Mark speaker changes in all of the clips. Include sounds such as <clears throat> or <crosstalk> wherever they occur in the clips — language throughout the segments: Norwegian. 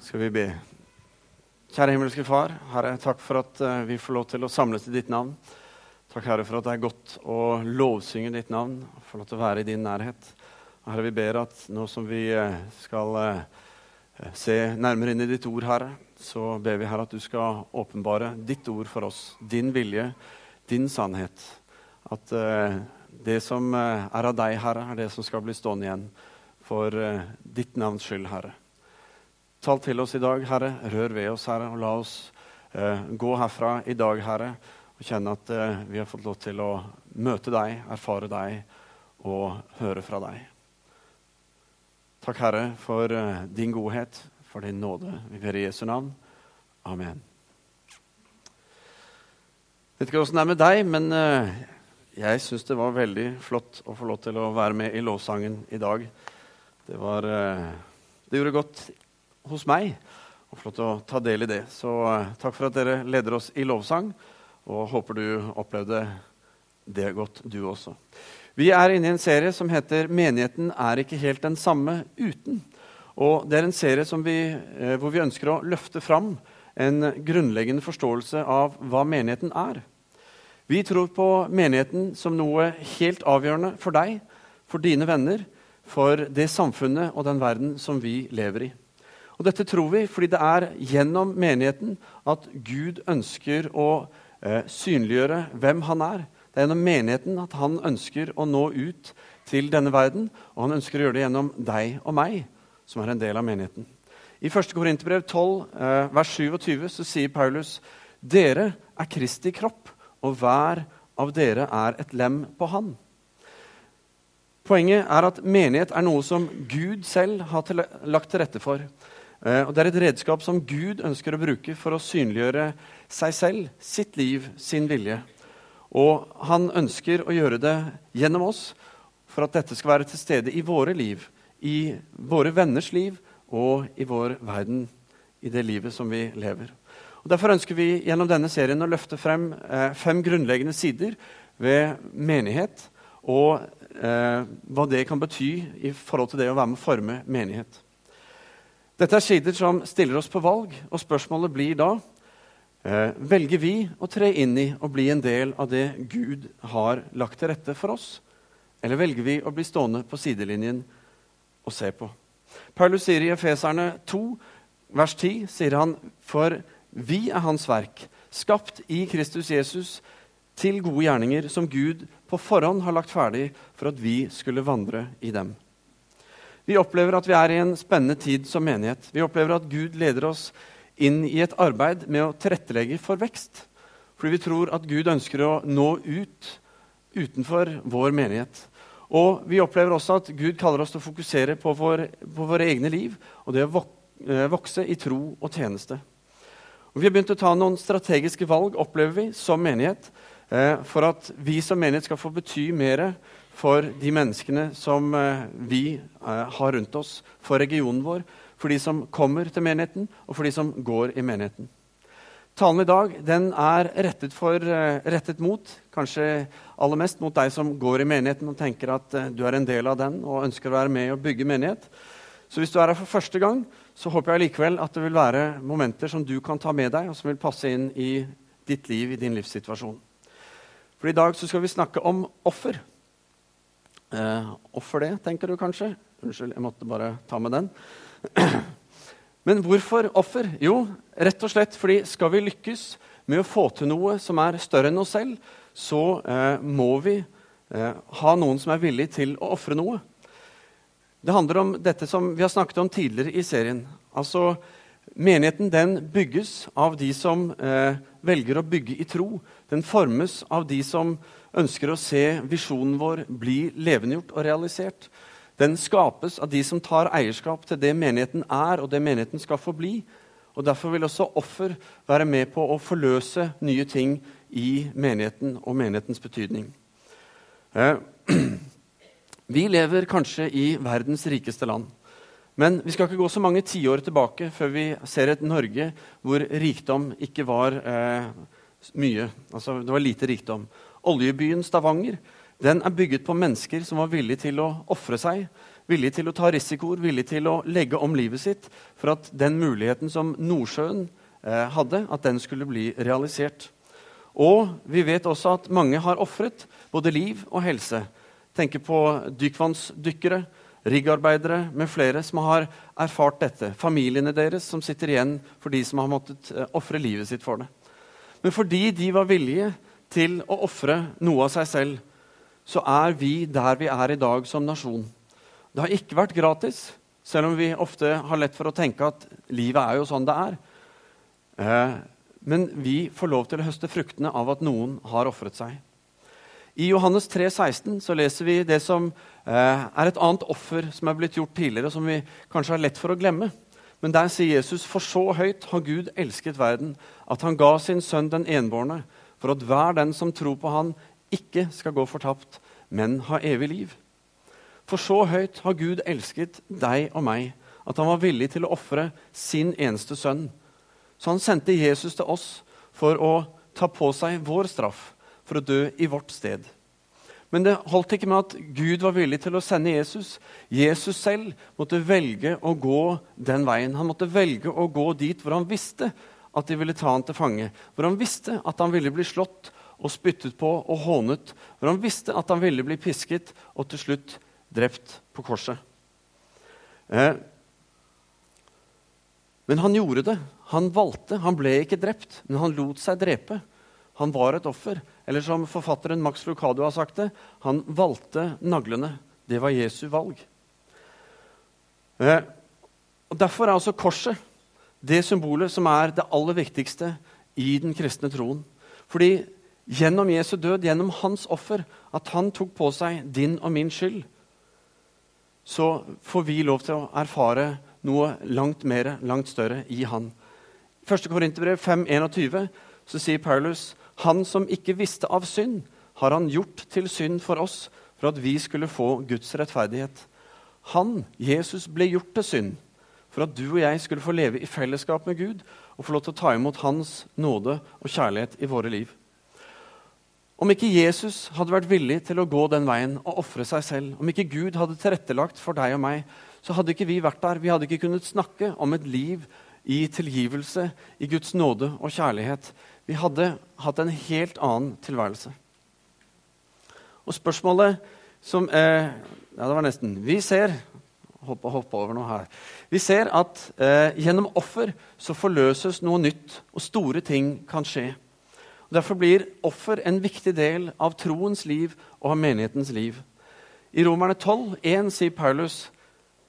Speaker 1: skal vi be. Kjære himmelske Far, Herre, takk for at eh, vi får lov til å samles i ditt navn. Takk, Herre, for at det er godt å lovsynge ditt navn, få lov til å være i din nærhet. Herre, vi ber at nå som vi eh, skal eh, se nærmere inn i ditt ord, Herre, så ber vi Herre at du skal åpenbare ditt ord for oss, din vilje, din sannhet. At det som er av deg, Herre, er det som skal bli stående igjen for ditt navns skyld, Herre. Tal til oss i dag, Herre. Rør ved oss, Herre, og la oss eh, gå herfra i dag, Herre, og kjenne at eh, vi har fått lov til å møte deg, erfare deg og høre fra deg. Takk, Herre, for eh, din godhet, for din nåde. Vi ber i Jesu navn. Amen. Jeg vet ikke åssen det er med deg, men eh, jeg syns det var veldig flott å få lov til å være med i lovsangen i dag. Det, var, eh, det gjorde godt hos meg. Og flott å ta del i det. Så uh, takk for at dere leder oss i lovsang, og håper du opplevde det godt, du også. Vi er inne i en serie som heter 'Menigheten er ikke helt den samme uten'. Og Det er en serie vi, uh, hvor vi ønsker å løfte fram en grunnleggende forståelse av hva menigheten er. Vi tror på menigheten som noe helt avgjørende for deg, for dine venner, for det samfunnet og den verden som vi lever i. Og dette tror vi fordi det er gjennom menigheten at Gud ønsker å eh, synliggjøre hvem han er. Det er gjennom menigheten at han ønsker å nå ut til denne verden. Og han ønsker å gjøre det gjennom deg og meg, som er en del av menigheten. I 1. Korinterbrev 12, eh, vers 27, så sier Paulus.: Dere er Kristi kropp, og hver av dere er et lem på Han. Poenget er at menighet er noe som Gud selv har lagt til rette for. Eh, og Det er et redskap som Gud ønsker å bruke for å synliggjøre seg selv, sitt liv, sin vilje. Og han ønsker å gjøre det gjennom oss for at dette skal være til stede i våre liv, i våre venners liv og i vår verden, i det livet som vi lever. Og Derfor ønsker vi gjennom denne serien å løfte frem eh, fem grunnleggende sider ved menighet, og eh, hva det kan bety i forhold til det å være med å forme menighet. Dette er sider som stiller oss på valg, og spørsmålet blir da eh, velger vi å tre inn i og bli en del av det Gud har lagt til rette for oss? Eller velger vi å bli stående på sidelinjen og se på? Paulus sier i Efeserne 2, vers 10, sier han, for vi er Hans verk, skapt i Kristus Jesus til gode gjerninger som Gud på forhånd har lagt ferdig for at vi skulle vandre i dem. Vi opplever at vi er i en spennende tid som menighet. Vi opplever at Gud leder oss inn i et arbeid med å tilrettelegge for vekst. Fordi vi tror at Gud ønsker å nå ut utenfor vår menighet. Og vi opplever også at Gud kaller oss til å fokusere på, vår, på våre egne liv og det å eh, vokse i tro og tjeneste. Og vi har begynt å ta noen strategiske valg opplever vi, som menighet, eh, for at vi som menighet skal få bety mer for de menneskene som eh, vi eh, har rundt oss, for regionen vår, for de som kommer til menigheten, og for de som går i menigheten. Talen i dag er rettet, for, eh, rettet mot, kanskje aller mest mot deg som går i menigheten og tenker at du er en del av den og ønsker å være med og bygge menighet. Så hvis du er her for første gang, så håper jeg likevel at det vil være momenter som du kan ta med deg, og som vil passe inn i ditt liv, i din livssituasjon. For i dag så skal vi snakke om offer. Eh, Hvorfor det, tenker du kanskje? Unnskyld, jeg måtte bare ta med den. <clears throat> Men hvorfor offer? Jo, rett og slett fordi skal vi lykkes med å få til noe som er større enn oss selv, så eh, må vi eh, ha noen som er villig til å ofre noe. Det handler om dette som vi har snakket om tidligere i serien. Altså, Menigheten den bygges av de som eh, velger å bygge i tro. Den formes av de som ønsker å se visjonen vår bli levendegjort og realisert. Den skapes av de som tar eierskap til det menigheten er, og det menigheten skal forbli. Og Derfor vil også offer være med på å forløse nye ting i menigheten og menighetens betydning. Eh, <clears throat> vi lever kanskje i verdens rikeste land. Men vi skal ikke gå så mange tiår tilbake før vi ser et Norge hvor rikdom ikke var eh, mye. Altså, det var lite rikdom. Oljebyen Stavanger den er bygget på mennesker som var villige til å ofre seg. villige til å ta risikoer, villige til å legge om livet sitt for at den muligheten som Nordsjøen eh, hadde, at den skulle bli realisert. Og vi vet også at mange har ofret både liv og helse. Tenker på dykkvannsdykkere, riggarbeidere med flere som har erfart dette. Familiene deres som sitter igjen for de som har måttet eh, ofre livet sitt for det. Men fordi de var villige til å ofre noe av seg selv, så er vi der vi er i dag som nasjon. Det har ikke vært gratis, selv om vi ofte har lett for å tenke at livet er jo sånn det er. Eh, men vi får lov til å høste fruktene av at noen har ofret seg. I Johannes 3, 16 så leser vi det som eh, er et annet offer som er blitt gjort tidligere, som vi kanskje har lett for å glemme. Men der sier Jesus, for så høyt har Gud elsket verden, at han ga sin sønn den enbårne, for at hver den som tror på han, ikke skal gå fortapt, men ha evig liv. For så høyt har Gud elsket deg og meg, at han var villig til å ofre sin eneste sønn. Så han sendte Jesus til oss for å ta på seg vår straff, for å dø i vårt sted. Men det holdt ikke med at Gud var villig til å sende Jesus. Jesus selv måtte velge å gå den veien. Han måtte velge å gå dit hvor han visste at de ville ta han til fange. Hvor han visste at han ville bli slått og spyttet på og hånet. Hvor han visste at han ville bli pisket og til slutt drept på korset. Eh, men han gjorde det. Han valgte. Han ble ikke drept, men han lot seg drepe. Han var et offer. Eller som forfatteren Max Lucado har sagt det, han valgte naglene. Det var Jesu valg. Eh, og Derfor er altså korset det symbolet som er det aller viktigste i den kristne troen. Fordi gjennom Jesu død, gjennom hans offer, at han tok på seg din og min skyld, så får vi lov til å erfare noe langt mer, langt større i han. I 1. Korinterbrev 5,21 så sier Paulus han som ikke visste av synd, har han gjort til synd for oss, for at vi skulle få Guds rettferdighet. Han, Jesus, ble gjort til synd for at du og jeg skulle få leve i fellesskap med Gud og få lov til å ta imot Hans nåde og kjærlighet i våre liv. Om ikke Jesus hadde vært villig til å gå den veien og ofre seg selv, om ikke Gud hadde tilrettelagt for deg og meg, så hadde ikke vi vært der. Vi hadde ikke kunnet snakke om et liv i tilgivelse, i Guds nåde og kjærlighet. Vi hadde hatt en helt annen tilværelse. Og spørsmålet som eh, Ja, det var nesten. Vi ser hoppe, hoppe over noe her. Vi ser at eh, gjennom offer så forløses noe nytt, og store ting kan skje. Og derfor blir offer en viktig del av troens liv og av menighetens liv. I Romerne 12, 1 sier Paulus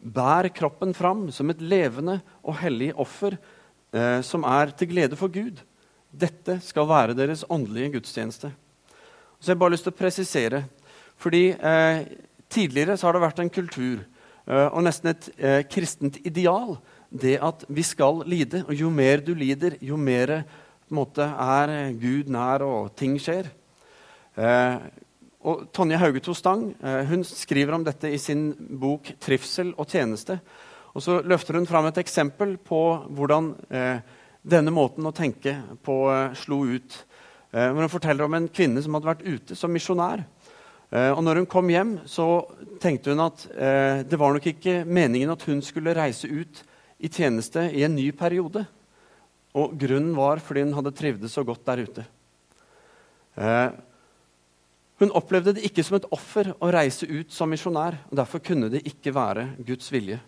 Speaker 1: Bær kroppen fram som et levende og hellig offer eh, som er til glede for Gud. Dette skal være deres åndelige gudstjeneste. Så jeg har bare lyst til å presisere, fordi eh, Tidligere så har det vært en kultur og nesten et eh, kristent ideal. Det at vi skal lide. Og jo mer du lider, jo mer måte, er Gud nær, og ting skjer. Eh, og Tonje Haugeto Stang eh, hun skriver om dette i sin bok 'Trivsel og tjeneste'. Og Så løfter hun fram et eksempel på hvordan eh, denne måten å tenke på eh, slo ut. hvor hun forteller om en kvinne som hadde vært ute som misjonær. Eh, og når hun kom hjem, så tenkte hun at eh, det var nok ikke meningen at hun skulle reise ut i tjeneste i en ny periode. Og grunnen var fordi hun hadde trivdes så godt der ute. Eh, hun opplevde det ikke som et offer å reise ut som misjonær. og Derfor kunne det ikke være Guds vilje.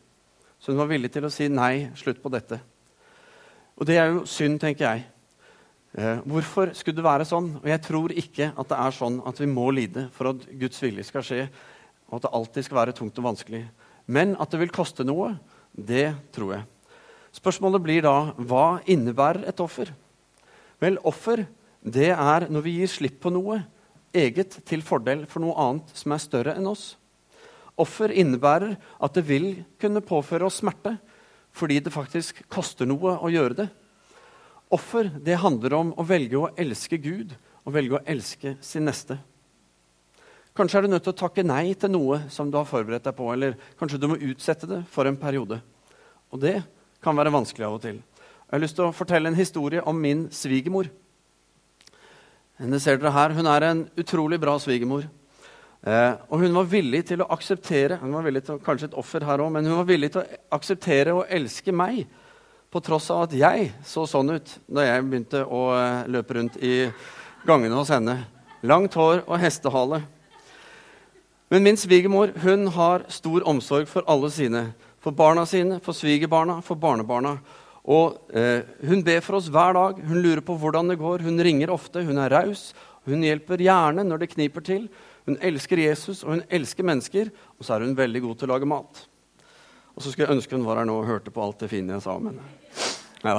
Speaker 1: Så hun var villig til å si nei, slutt på dette. Og det er jo synd, tenker jeg. Eh, hvorfor skulle det være sånn? Og jeg tror ikke at det er sånn at vi må lide for at Guds vilje skal skje, og at det alltid skal være tungt og vanskelig. Men at det vil koste noe, det tror jeg. Spørsmålet blir da hva innebærer et offer? Vel, offer det er når vi gir slipp på noe eget til fordel for noe annet som er større enn oss. Offer innebærer at det vil kunne påføre oss smerte fordi det faktisk koster noe å gjøre det. Offer det handler om å velge å elske Gud og velge å elske sin neste. Kanskje er du nødt til å takke nei til noe som du har forberedt deg på, eller kanskje du må utsette det for en periode. Og det kan være vanskelig av og til. Jeg har lyst til å fortelle en historie om min svigermor. Henne ser dere her. Hun er en utrolig bra svigermor. Eh, og hun var villig til å akseptere hun var villig til, kanskje et offer her også, men hun var villig til å akseptere og elske meg på tross av at jeg så sånn ut da jeg begynte å eh, løpe rundt i gangene hos henne. Langt hår og hestehale. Men min svigermor hun har stor omsorg for alle sine. For barna sine, for svigerbarna, for barnebarna. Og eh, Hun ber for oss hver dag. Hun lurer på hvordan det går. Hun ringer ofte. Hun er raus. Hun hjelper gjerne når det kniper til. Hun elsker Jesus, og hun elsker mennesker. Og så er hun veldig god til å lage mat. Og så skulle jeg ønske hun var her nå og hørte på alt det fine jeg sa. Men, ja.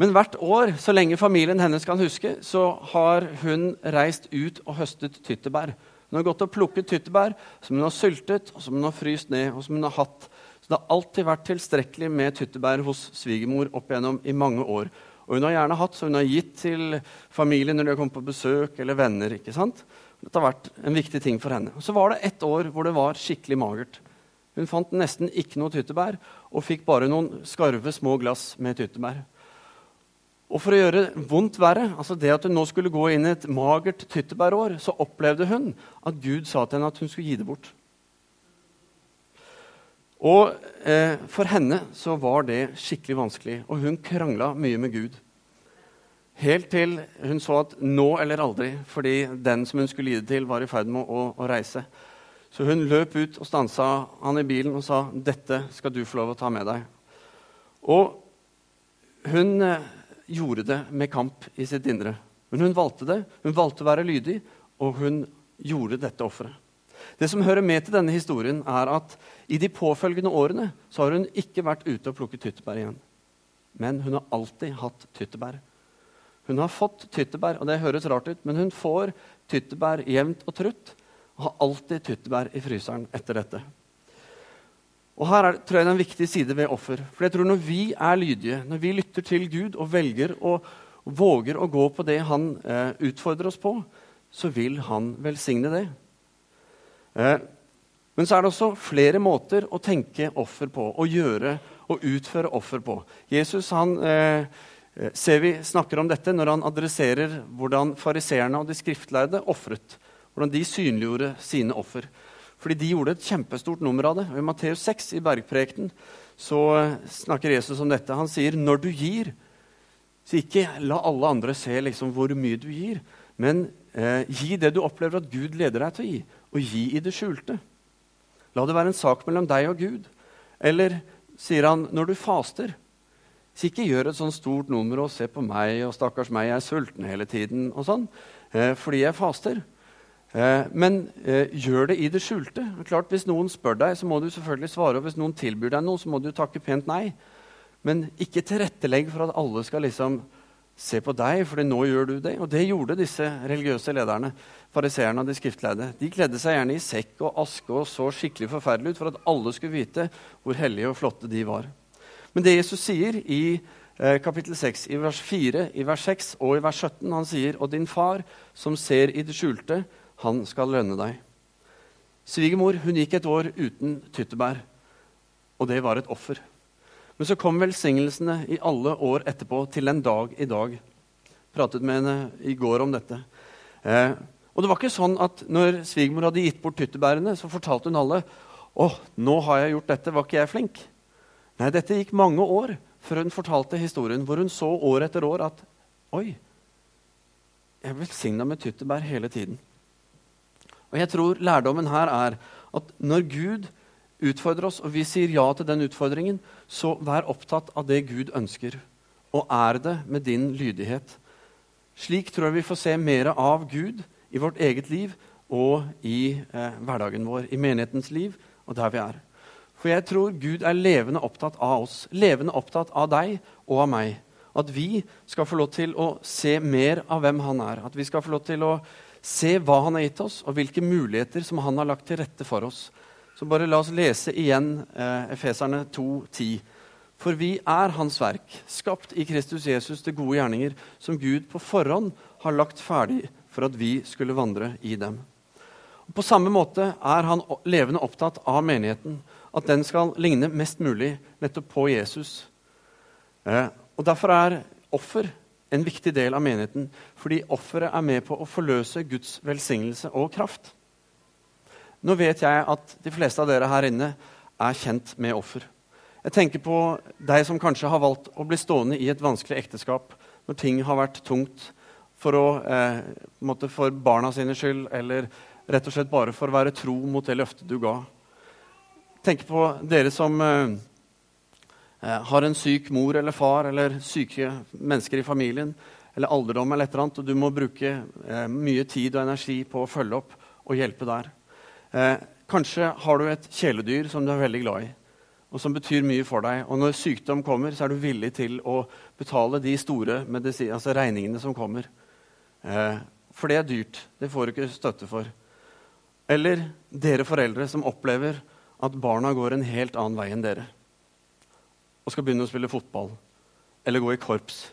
Speaker 1: men hvert år, så lenge familien hennes kan huske, så har hun reist ut og høstet tyttebær. Hun har gått og plukket tyttebær som hun har syltet, og som hun har fryst ned. og som hun har hatt. Så det har alltid vært tilstrekkelig med tyttebær hos svigermor opp igjennom i mange år. Og hun har gjerne hatt, så hun har gitt til familien når de har kommet på besøk, eller venner. ikke sant? Dette har vært en viktig ting for henne. Og Så var det ett år hvor det var skikkelig magert. Hun fant nesten ikke noe tyttebær og fikk bare noen skarve, små glass med tyttebær. Og for å gjøre vondt verre, altså det at hun nå skulle gå inn i et magert tyttebærår, så opplevde hun at Gud sa til henne at hun skulle gi det bort. Og eh, for henne så var det skikkelig vanskelig, og hun krangla mye med Gud. Helt til hun så at nå eller aldri, fordi den som hun skulle gi det til, var i ferd med å, å reise. Så hun løp ut og stansa han i bilen og sa, 'Dette skal du få lov å ta med deg.' Og hun eh, gjorde det med kamp i sitt indre. Men hun valgte det. Hun valgte å være lydig, og hun gjorde dette offeret. Det som hører med til denne historien, er at i de påfølgende årene så har hun ikke vært ute og plukket tyttebær igjen. Men hun har alltid hatt tyttebær. Hun har fått tyttebær, og det høres rart ut, men hun får tyttebær jevnt og trutt. Og har alltid tyttebær i fryseren etter dette. Og Her er, tror jeg det er en viktig side ved offer. For jeg tror Når vi er lydige, når vi lytter til Gud og velger og våger å gå på det Han eh, utfordrer oss på, så vil Han velsigne det. Eh, men så er det også flere måter å tenke offer på, å gjøre og utføre offer på. Jesus han, eh, Eh, ser vi snakker om dette når han adresserer hvordan fariseerne og de skriftlærde ofret. Hvordan de synliggjorde sine offer. Fordi de gjorde et kjempestort nummer av det. Og I Matteus 6 i bergprekten så eh, snakker Jesus om dette. Han sier når du gir, så ikke la alle andre se liksom hvor mye du gir, men eh, gi det du opplever at Gud leder deg til å gi, og gi i det skjulte. La det være en sak mellom deg og Gud. Eller sier han når du faster, så ikke gjør et sånn stort nummer og se på meg og 'stakkars meg, jeg er sulten hele tiden' og sånn, eh, fordi jeg faster. Eh, men eh, gjør det i det skjulte. Klart, Hvis noen spør deg, så må du selvfølgelig svare. og Hvis noen tilbyr deg noe, så må du takke pent nei. Men ikke tilrettelegg for at alle skal liksom se på deg, for nå gjør du det. Og det gjorde disse religiøse lederne, fariseerne og de skriftleide. De kledde seg gjerne i sekk og aske og så skikkelig forferdelig ut for at alle skulle vite hvor hellige og flotte de var. Men det Jesus sier i eh, kapittel 6, i vers 4, i vers 6 og i vers 17, han sier, Og din far som ser i det skjulte, han skal lønne deg. Svigermor hun gikk et år uten tyttebær, og det var et offer. Men så kom velsignelsene i alle år etterpå, til en dag i dag. Pratet med henne i går om dette. Eh, og det var ikke sånn at når svigermor hadde gitt bort tyttebærene, så fortalte hun alle å, nå har jeg gjort dette, var ikke jeg flink? Nei, dette gikk mange år før hun fortalte historien, hvor hun så år etter år at Oi, jeg er velsigna med tyttebær hele tiden. Og jeg tror lærdommen her er at når Gud utfordrer oss, og vi sier ja til den utfordringen, så vær opptatt av det Gud ønsker, og er det med din lydighet. Slik tror jeg vi får se mer av Gud i vårt eget liv og i eh, hverdagen vår, i menighetens liv og der vi er. For jeg tror Gud er levende opptatt av oss, levende opptatt av deg og av meg. At vi skal få lov til å se mer av hvem han er. At vi skal få lov til å se hva han har gitt oss, og hvilke muligheter som han har lagt til rette for oss. Så bare la oss lese igjen eh, Efeserne 2,10. For vi er Hans verk, skapt i Kristus Jesus til gode gjerninger, som Gud på forhånd har lagt ferdig for at vi skulle vandre i dem. Og på samme måte er han levende opptatt av menigheten at den skal ligne mest mulig nettopp på Jesus. Eh, og Derfor er offer en viktig del av menigheten fordi offeret er med på å forløse Guds velsignelse og kraft. Nå vet jeg at de fleste av dere her inne er kjent med offer. Jeg tenker på deg som kanskje har valgt å bli stående i et vanskelig ekteskap når ting har vært tungt for, å, eh, for barna sine skyld, eller rett og slett bare for å være tro mot det løftet du ga. Jeg tenker på dere som eh, har en syk mor eller far eller syke mennesker i familien, eller alderdom eller et eller annet, og du må bruke eh, mye tid og energi på å følge opp og hjelpe der. Eh, kanskje har du et kjæledyr som du er veldig glad i og som betyr mye for deg. Og når sykdom kommer, så er du villig til å betale de store altså regningene som kommer. Eh, for det er dyrt. Det får du ikke støtte for. Eller dere foreldre som opplever at barna går en helt annen vei enn dere og skal begynne å spille fotball eller gå i korps.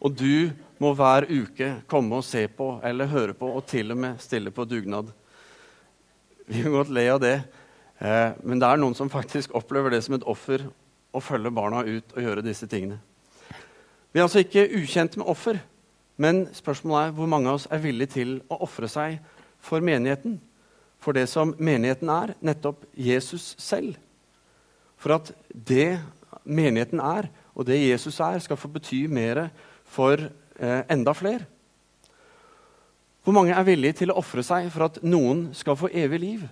Speaker 1: Og du må hver uke komme og se på eller høre på og til og med stille på dugnad. Vi kan godt le av det, Eh, men det er noen som faktisk opplever det som et offer å følge barna ut og gjøre disse tingene. Vi er altså ikke ukjent med offer, men spørsmålet er hvor mange av oss er villige til å ofre seg for menigheten. For det som menigheten er, nettopp Jesus selv. For at det menigheten er, og det Jesus er, skal få bety mer for eh, enda flere. Hvor mange er villige til å ofre seg for at noen skal få evig liv?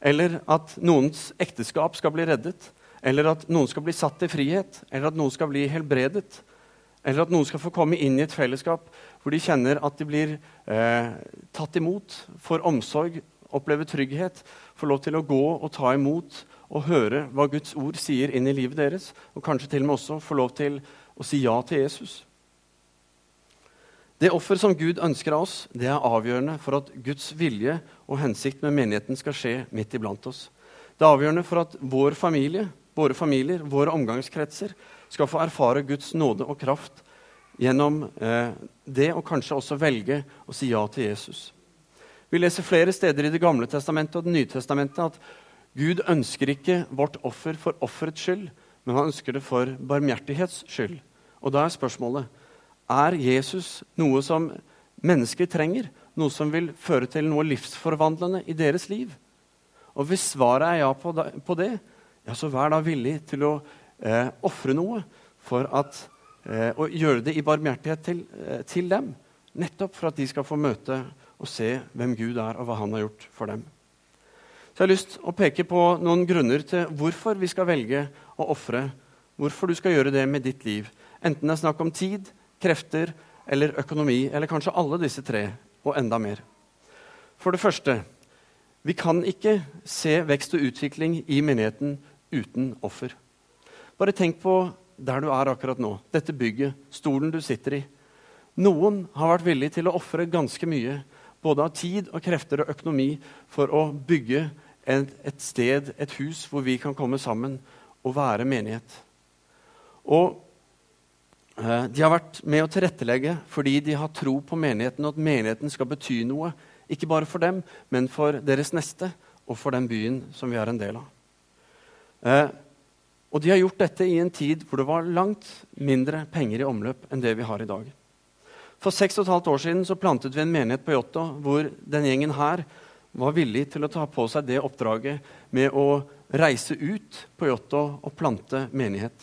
Speaker 1: eller at noens ekteskap skal bli reddet, eller at noen skal bli satt til frihet, eller at noen skal bli helbredet, eller at noen skal få komme inn i et fellesskap hvor de kjenner at de blir eh, tatt imot, får omsorg, opplever trygghet, får lov til å gå og ta imot og høre hva Guds ord sier inn i livet deres, og kanskje til og med også få lov til å si ja til Jesus. Det offer som Gud ønsker av oss, det er avgjørende for at Guds vilje og hensikt med menigheten skal skje midt iblant oss. Det er avgjørende for at vår familie, våre familier, våre omgangskretser skal få erfare Guds nåde og kraft gjennom eh, det, og kanskje også velge å si ja til Jesus. Vi leser flere steder i Det gamle testamentet og Det nye testamentet at Gud ønsker ikke vårt offer for offerets skyld, men han ønsker det for barmhjertighets skyld. Og da er spørsmålet er Jesus noe som mennesker trenger? Noe som vil føre til noe livsforvandlende i deres liv? Og hvis svaret er ja på det, ja, så vær da villig til å eh, ofre noe for at, eh, og gjøre det i barmhjertighet til, eh, til, dem. Nettopp for at de skal få møte og se hvem Gud er, og hva han har gjort for dem. Så jeg har lyst til å peke på noen grunner til hvorfor vi skal velge å ofre. Hvorfor du skal gjøre det med ditt liv. Enten det er snakk om tid, krefter eller økonomi, eller kanskje alle disse tre, og enda mer. For det første vi kan ikke se vekst og utvikling i menigheten uten offer. Bare tenk på der du er akkurat nå, dette bygget, stolen du sitter i. Noen har vært villig til å ofre ganske mye, både av tid og krefter og økonomi, for å bygge et, sted, et hus, hvor vi kan komme sammen og være menighet. Og Eh, de har vært med å tilrettelegge fordi de har tro på menigheten, og at menigheten skal bety noe. Ikke bare for dem, men for deres neste og for den byen som vi er en del av. Eh, og de har gjort dette i en tid hvor det var langt mindre penger i omløp enn det vi har i dag. For seks og et halvt år siden så plantet vi en menighet på Jåttå hvor den gjengen her var villig til å ta på seg det oppdraget med å reise ut på Jåttå og plante menighet.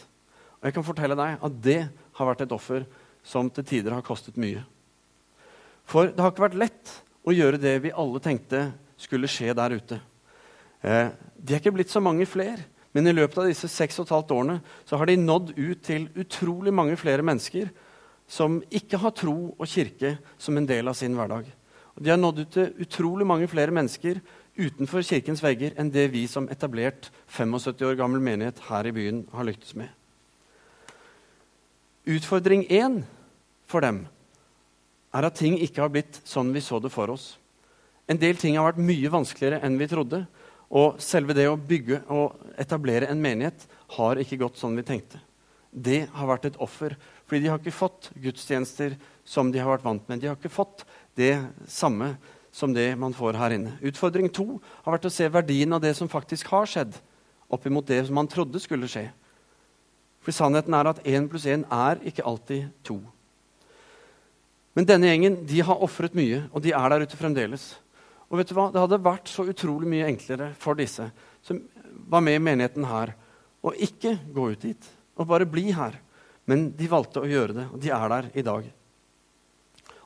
Speaker 1: Og jeg kan fortelle deg at det har vært et offer som til tider har kostet mye. For det har ikke vært lett å gjøre det vi alle tenkte skulle skje der ute. Eh, de er ikke blitt så mange flere, men i løpet av disse seks og et halvt årene så har de nådd ut til utrolig mange flere mennesker som ikke har tro og kirke som en del av sin hverdag. Og de har nådd ut til utrolig mange flere mennesker utenfor kirkens vegger enn det vi som etablert 75 år gammel menighet her i byen har lyktes med. Utfordring én for dem er at ting ikke har blitt sånn vi så det for oss. En del ting har vært mye vanskeligere enn vi trodde. Og selve det å bygge og etablere en menighet har ikke gått sånn vi tenkte. Det har vært et offer, fordi de har ikke fått gudstjenester som de har vært vant med. De har ikke fått det samme som det man får her inne. Utfordring to har vært å se verdien av det som faktisk har skjedd, opp imot det som man trodde skulle skje. For sannheten er at én pluss én er ikke alltid to. Men denne gjengen de har ofret mye, og de er der ute fremdeles. Og vet du hva? Det hadde vært så utrolig mye enklere for disse som var med i menigheten her, å ikke gå ut dit og bare bli her. Men de valgte å gjøre det, og de er der i dag.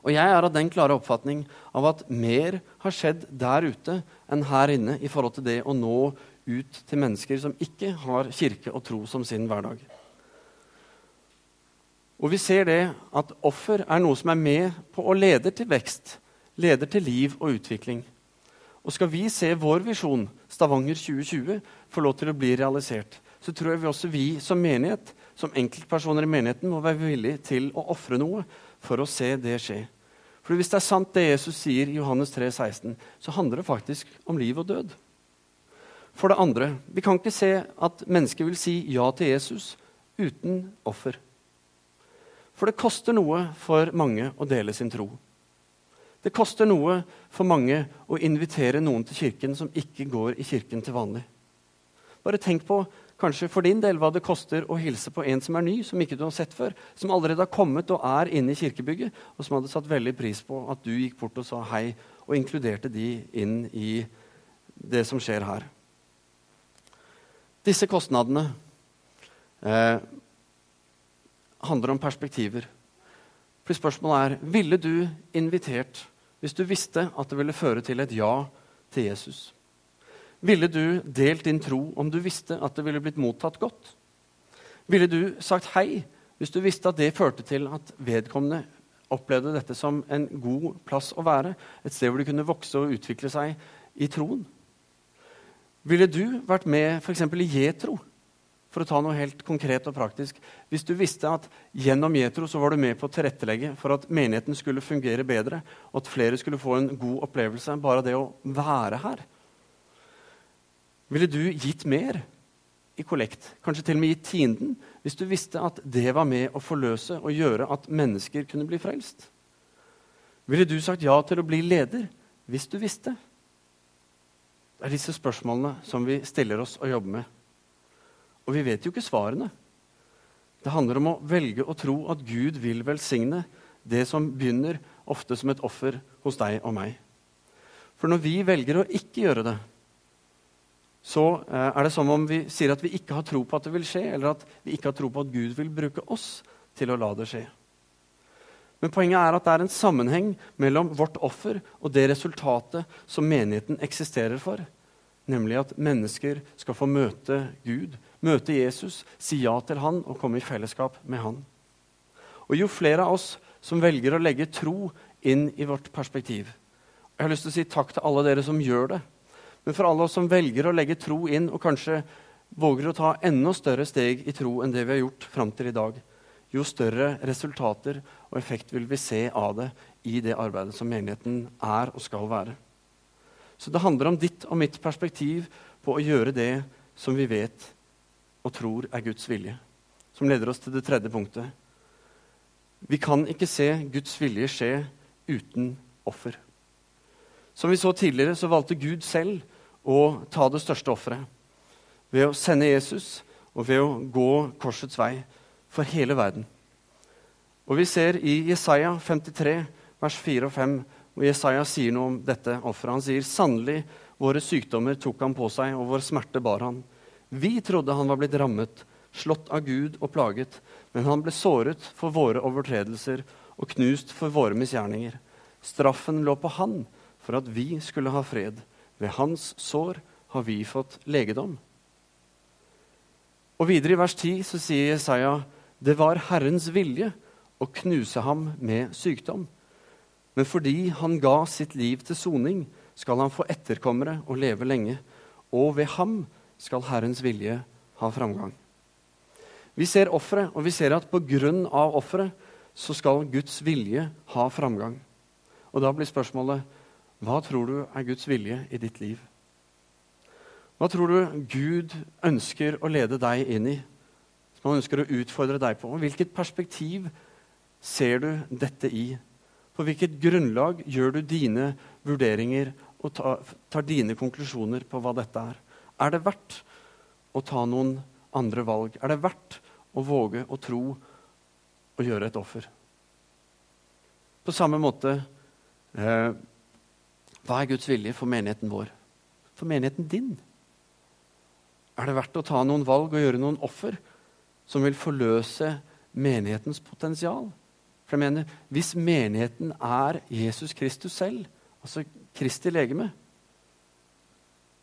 Speaker 1: Og jeg er av den klare oppfatning av at mer har skjedd der ute enn her inne i forhold til det å nå ut til mennesker som ikke har kirke og tro som sin hverdag. Og vi ser det at offer er noe som er med på å lede til vekst, leder til liv og utvikling. Og skal vi se vår visjon, Stavanger 2020, få lov til å bli realisert, så tror jeg vi også vi som menighet, som enkeltpersoner i menigheten, må være villige til å ofre noe for å se det skje. For hvis det er sant det Jesus sier i Johannes 3, 16, så handler det faktisk om liv og død. For det andre, vi kan ikke se at mennesker vil si ja til Jesus uten offer. For det koster noe for mange å dele sin tro. Det koster noe for mange å invitere noen til kirken som ikke går i kirken til vanlig. Bare tenk på kanskje for din del hva det koster å hilse på en som er ny, som ikke du har sett før, som allerede har kommet og er inne i kirkebygget, og som hadde satt veldig pris på at du gikk bort og sa hei, og inkluderte de inn i det som skjer her. Disse kostnadene eh, handler om perspektiver. For spørsmålet er ville du invitert hvis du visste at det ville føre til et ja til Jesus. Ville du delt din tro om du visste at det ville blitt mottatt godt? Ville du sagt hei hvis du visste at det førte til at vedkommende opplevde dette som en god plass å være, et sted hvor de kunne vokse og utvikle seg i troen? Ville du vært med f.eks. i Jetro, for å ta noe helt konkret og praktisk. Hvis du visste at gjennom Jetro så var du med på å tilrettelegge for at menigheten skulle fungere bedre, og at flere skulle få en god opplevelse bare det å være her, ville du gitt mer i kollekt? Kanskje til og med gitt tienden? Hvis du visste at det var med å forløse og gjøre at mennesker kunne bli frelst? Ville du sagt ja til å bli leder hvis du visste? Det er disse spørsmålene som vi stiller oss og jobber med. Og vi vet jo ikke svarene. Det handler om å velge å tro at Gud vil velsigne det som begynner ofte som et offer hos deg og meg. For når vi velger å ikke gjøre det, så eh, er det som om vi sier at vi ikke har tro på at det vil skje, eller at vi ikke har tro på at Gud vil bruke oss til å la det skje. Men poenget er at det er en sammenheng mellom vårt offer og det resultatet som menigheten eksisterer for. Nemlig at mennesker skal få møte Gud, møte Jesus, si ja til han og komme i fellesskap med han. Og jo flere av oss som velger å legge tro inn i vårt perspektiv Jeg har lyst til å si takk til alle dere som gjør det. Men for alle oss som velger å legge tro inn og kanskje våger å ta enda større steg i tro enn det vi har gjort fram til i dag, jo større resultater og effekt vil vi se av det i det arbeidet som menigheten er og skal være. Så det handler om ditt og mitt perspektiv på å gjøre det som vi vet og tror er Guds vilje. Som leder oss til det tredje punktet. Vi kan ikke se Guds vilje skje uten offer. Som vi så tidligere, så valgte Gud selv å ta det største offeret. Ved å sende Jesus og ved å gå korsets vei for hele verden. Og Vi ser i Jesaja 53, vers 4 og 5, og Jesaja sier noe om dette offeret. Han sier sannelig, våre sykdommer tok han på seg, og vår smerte bar han. Vi trodde han var blitt rammet, slått av Gud og plaget, men han ble såret for våre overtredelser og knust for våre misgjerninger. Straffen lå på han for at vi skulle ha fred. Ved hans sår har vi fått legedom. Og Videre i vers 10 så sier Jesaja det var Herrens vilje å knuse ham med sykdom. Men fordi han ga sitt liv til soning, skal han få etterkommere og leve lenge. Og ved ham skal Herrens vilje ha framgang. Vi ser offeret, og vi ser at pga. offeret så skal Guds vilje ha framgang. Og da blir spørsmålet hva tror du er Guds vilje i ditt liv? Hva tror du Gud ønsker å lede deg inn i? Som han ønsker å utfordre deg på? Hvilket perspektiv ser du dette i? På hvilket grunnlag gjør du dine vurderinger og tar, dine konklusjoner på hva dette er? Er det verdt å ta noen andre valg? Er det verdt å våge å tro og gjøre et offer? På samme måte eh, Hva er Guds vilje for menigheten vår? For menigheten din? Er det verdt å ta noen valg og gjøre noen offer som vil forløse menighetens potensial? For jeg mener, Hvis menigheten er Jesus Kristus selv, altså Kristi legeme,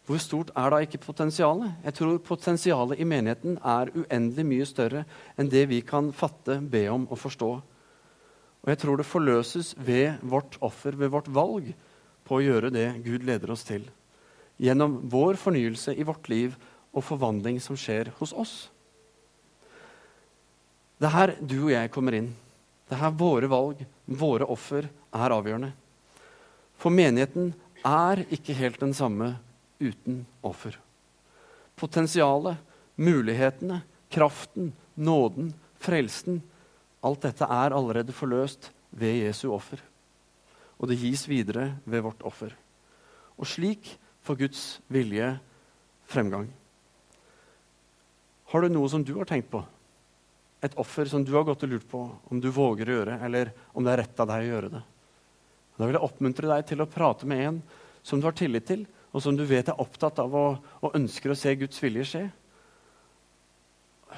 Speaker 1: hvor stort er da ikke potensialet? Jeg tror potensialet i menigheten er uendelig mye større enn det vi kan fatte, be om og forstå. Og jeg tror det forløses ved vårt offer, ved vårt valg på å gjøre det Gud leder oss til. Gjennom vår fornyelse i vårt liv og forvandling som skjer hos oss. Det er her du og jeg kommer inn. Det er her våre valg, våre offer, er avgjørende. For menigheten er ikke helt den samme uten offer. Potensialet, mulighetene, kraften, nåden, frelsen Alt dette er allerede forløst ved Jesu offer. Og det gis videre ved vårt offer. Og slik får Guds vilje fremgang. Har du noe som du har tenkt på? Et offer som du har gått og lurt på om du våger å gjøre, eller om det er rett av deg å gjøre det? Da vil jeg oppmuntre deg til å prate med en som du har tillit til, og som du vet er opptatt av og, ønsker å se Guds vilje skje.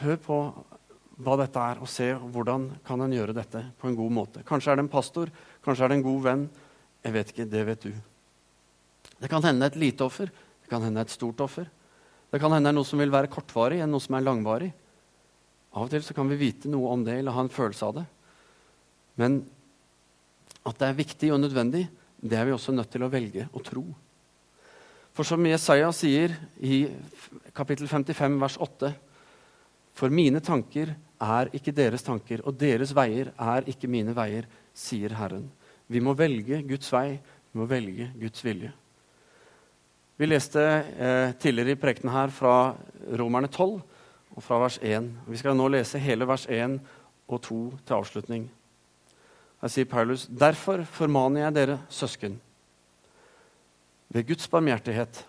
Speaker 1: Hør på hva dette er, og se hvordan kan en gjøre dette på en god måte. Kanskje er det en pastor, kanskje er det en god venn. Jeg vet ikke, det vet du. Det kan hende et lite offer, det kan hende et stort offer. Det kan hende noe som vil være kortvarig, enn noe som er langvarig. Av og til så kan vi vite noe om det eller ha en følelse av det. Men at det er viktig og nødvendig, det er vi også nødt til å velge å tro. For som Jesaja sier i kapittel 55, vers 8.: For mine tanker er ikke deres tanker, og deres veier er ikke mine veier, sier Herren. Vi må velge Guds vei, vi må velge Guds vilje. Vi leste eh, tidligere i prekenen her fra Romerne 12 og fra vers 1. Vi skal nå lese hele vers 1 og 2 til avslutning. Her sier Paulus.: Derfor formaner jeg dere, søsken, ved Guds barmhjertighet.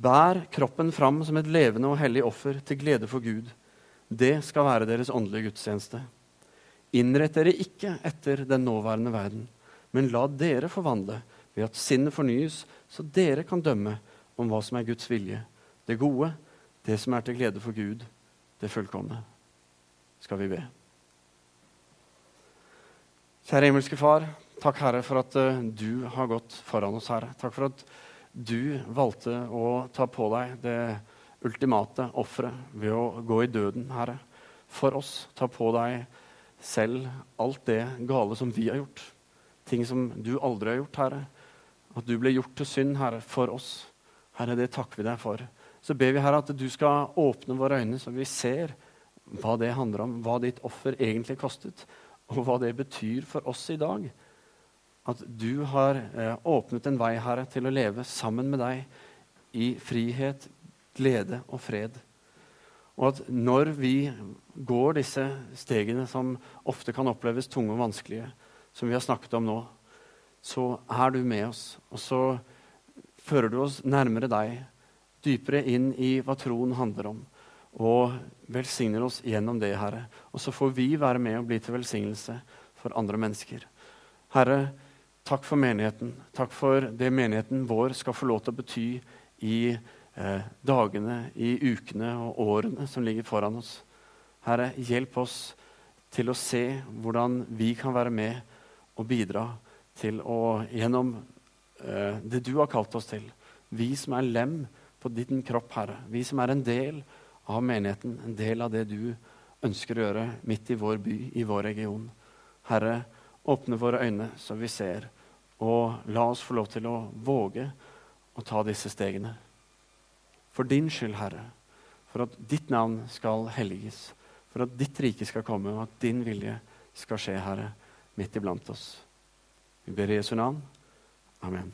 Speaker 1: Bær kroppen fram som et levende og hellig offer til glede for Gud. Det skal være deres åndelige gudstjeneste. Innrett dere ikke etter den nåværende verden, men la dere forvandle ved at sinnet fornyes, så dere kan dømme om hva som er Guds vilje, det gode, det som er til glede for Gud, det fullkomne. Skal vi be. Kjære himmelske Far. Takk, Herre, for at uh, du har gått foran oss, Herre. Takk for at du valgte å ta på deg det ultimate offeret ved å gå i døden, Herre. For oss. Ta på deg selv alt det gale som vi har gjort. Ting som du aldri har gjort, Herre. At du ble gjort til synd, Herre, for oss. Herre, det takker vi deg for. Så ber vi, Herre, at du skal åpne våre øyne, så vi ser hva det handler om, hva ditt offer egentlig kostet, og hva det betyr for oss i dag at du har eh, åpnet en vei, Herre, til å leve sammen med deg i frihet, glede og fred. Og at når vi går disse stegene som ofte kan oppleves tunge og vanskelige, som vi har snakket om nå, så er du med oss. Og så fører du oss nærmere deg, dypere inn i hva troen handler om. Og velsigner oss gjennom det, Herre. Og så får vi være med og bli til velsignelse for andre mennesker. Herre, Takk for menigheten. Takk for det menigheten vår skal få lov til å bety i eh, dagene, i ukene og årene som ligger foran oss. Herre, hjelp oss til å se hvordan vi kan være med og bidra til å Gjennom eh, det du har kalt oss til, vi som er lem på din kropp, Herre, vi som er en del av menigheten, en del av det du ønsker å gjøre midt i vår by, i vår region. Herre, åpne våre øyne så vi ser, og la oss få lov til å våge å ta disse stegene. For din skyld, Herre, for at ditt navn skal helliges, for at ditt rike skal komme, og at din vilje skal skje, Herre, midt iblant oss. Vi ber i Jesu navn. Amen.